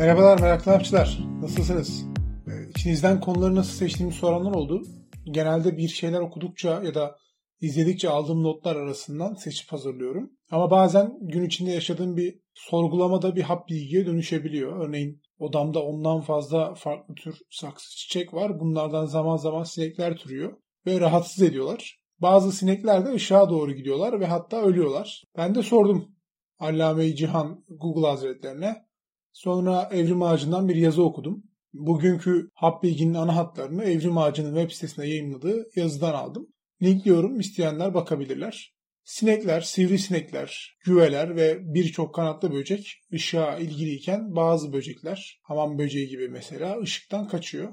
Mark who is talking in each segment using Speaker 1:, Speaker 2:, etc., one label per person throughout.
Speaker 1: Merhabalar meraklı hapçılar. Nasılsınız? Ee, İçinizden konuları nasıl seçtiğimi soranlar oldu. Genelde bir şeyler okudukça ya da izledikçe aldığım notlar arasından seçip hazırlıyorum. Ama bazen gün içinde yaşadığım bir sorgulamada bir hap bilgiye dönüşebiliyor. Örneğin odamda ondan fazla farklı tür saksı çiçek var. Bunlardan zaman zaman sinekler türüyor ve rahatsız ediyorlar. Bazı sinekler de ışığa doğru gidiyorlar ve hatta ölüyorlar. Ben de sordum Allame-i Cihan Google Hazretlerine. Sonra Evrim Ağacı'ndan bir yazı okudum. Bugünkü hap bilginin ana hatlarını Evrim Ağacı'nın web sitesinde yayınladığı yazıdan aldım. Linkliyorum isteyenler bakabilirler. Sinekler, sivrisinekler, güveler ve birçok kanatlı böcek ışığa ilgiliyken bazı böcekler, hamam böceği gibi mesela ışıktan kaçıyor.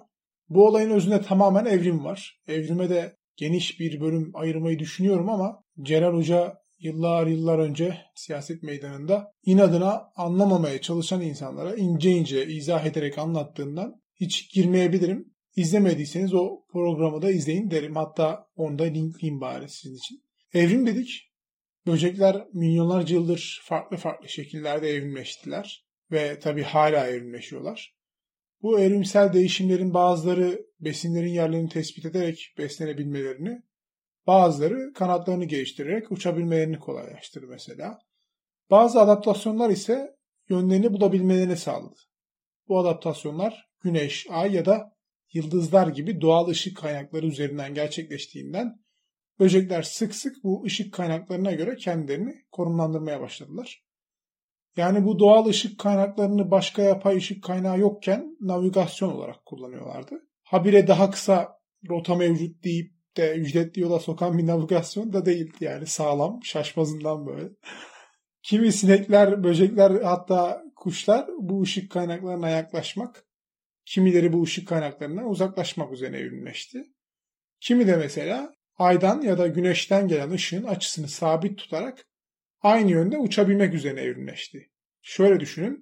Speaker 1: Bu olayın özünde tamamen evrim var. Evrime de geniş bir bölüm ayırmayı düşünüyorum ama Celal Hoca yıllar yıllar önce siyaset meydanında inadına anlamamaya çalışan insanlara ince ince izah ederek anlattığından hiç girmeyebilirim. İzlemediyseniz o programı da izleyin derim. Hatta onu da linkleyeyim bari sizin için. Evrim dedik. Böcekler milyonlarca yıldır farklı farklı şekillerde evrimleştiler. Ve tabi hala evrimleşiyorlar. Bu evrimsel değişimlerin bazıları besinlerin yerlerini tespit ederek beslenebilmelerini, bazıları kanatlarını geliştirerek uçabilmelerini kolaylaştırdı mesela. Bazı adaptasyonlar ise yönlerini bulabilmelerini sağladı. Bu adaptasyonlar güneş, ay ya da yıldızlar gibi doğal ışık kaynakları üzerinden gerçekleştiğinden böcekler sık sık bu ışık kaynaklarına göre kendilerini konumlandırmaya başladılar. Yani bu doğal ışık kaynaklarını başka yapay ışık kaynağı yokken navigasyon olarak kullanıyorlardı. Habire daha kısa rota mevcut deyip de ücretli yola sokan bir navigasyon da değil yani sağlam şaşmazından böyle. Kimi sinekler, böcekler hatta kuşlar bu ışık kaynaklarına yaklaşmak Kimileri bu ışık kaynaklarından uzaklaşmak üzerine evrimleşti. Kimi de mesela aydan ya da güneşten gelen ışığın açısını sabit tutarak aynı yönde uçabilmek üzerine evrimleşti. Şöyle düşünün.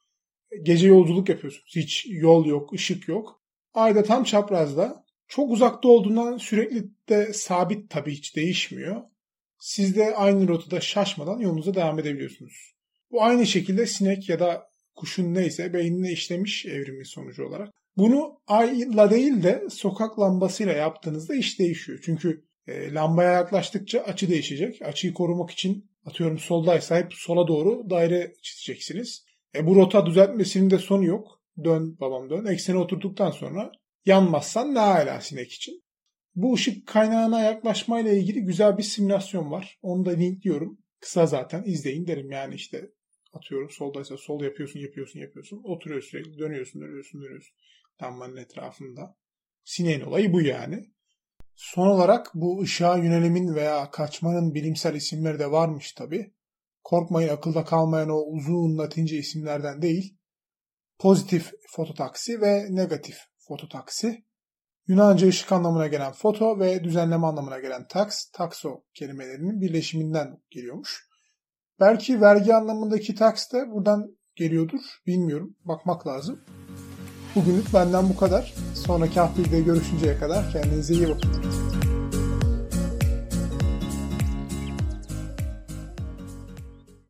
Speaker 1: Gece yolculuk yapıyorsunuz. Hiç yol yok, ışık yok. Ayda tam çaprazda çok uzakta olduğundan sürekli de sabit tabii hiç değişmiyor. Siz de aynı rotada şaşmadan yolunuza devam edebiliyorsunuz. Bu aynı şekilde sinek ya da kuşun neyse beynine işlemiş evrimi sonucu olarak. Bunu ayla değil de sokak lambasıyla yaptığınızda iş değişiyor. Çünkü e, lambaya yaklaştıkça açı değişecek. Açıyı korumak için atıyorum soldaysa hep sola doğru daire çizeceksiniz. E, bu rota düzeltmesinin de sonu yok. Dön babam dön. Eksene oturduktan sonra yanmazsan ne hala sinek için. Bu ışık kaynağına yaklaşmayla ilgili güzel bir simülasyon var. Onu da linkliyorum. Kısa zaten izleyin derim yani işte atıyorum soldaysa sol yapıyorsun yapıyorsun yapıyorsun. Oturuyorsun sürekli dönüyorsun dönüyorsun dönüyorsun lambanın etrafında. Sineğin olayı bu yani. Son olarak bu ışığa yönelimin veya kaçmanın bilimsel isimleri de varmış tabi. Korkmayın akılda kalmayan o uzun latince isimlerden değil. Pozitif fototaksi ve negatif fototaksi. Yunanca ışık anlamına gelen foto ve düzenleme anlamına gelen tax, takso kelimelerinin birleşiminden geliyormuş. Belki vergi anlamındaki tax de buradan geliyordur. Bilmiyorum. Bakmak lazım. Bugünlük benden bu kadar. Sonraki haftayla görüşünceye kadar kendinize iyi bakın.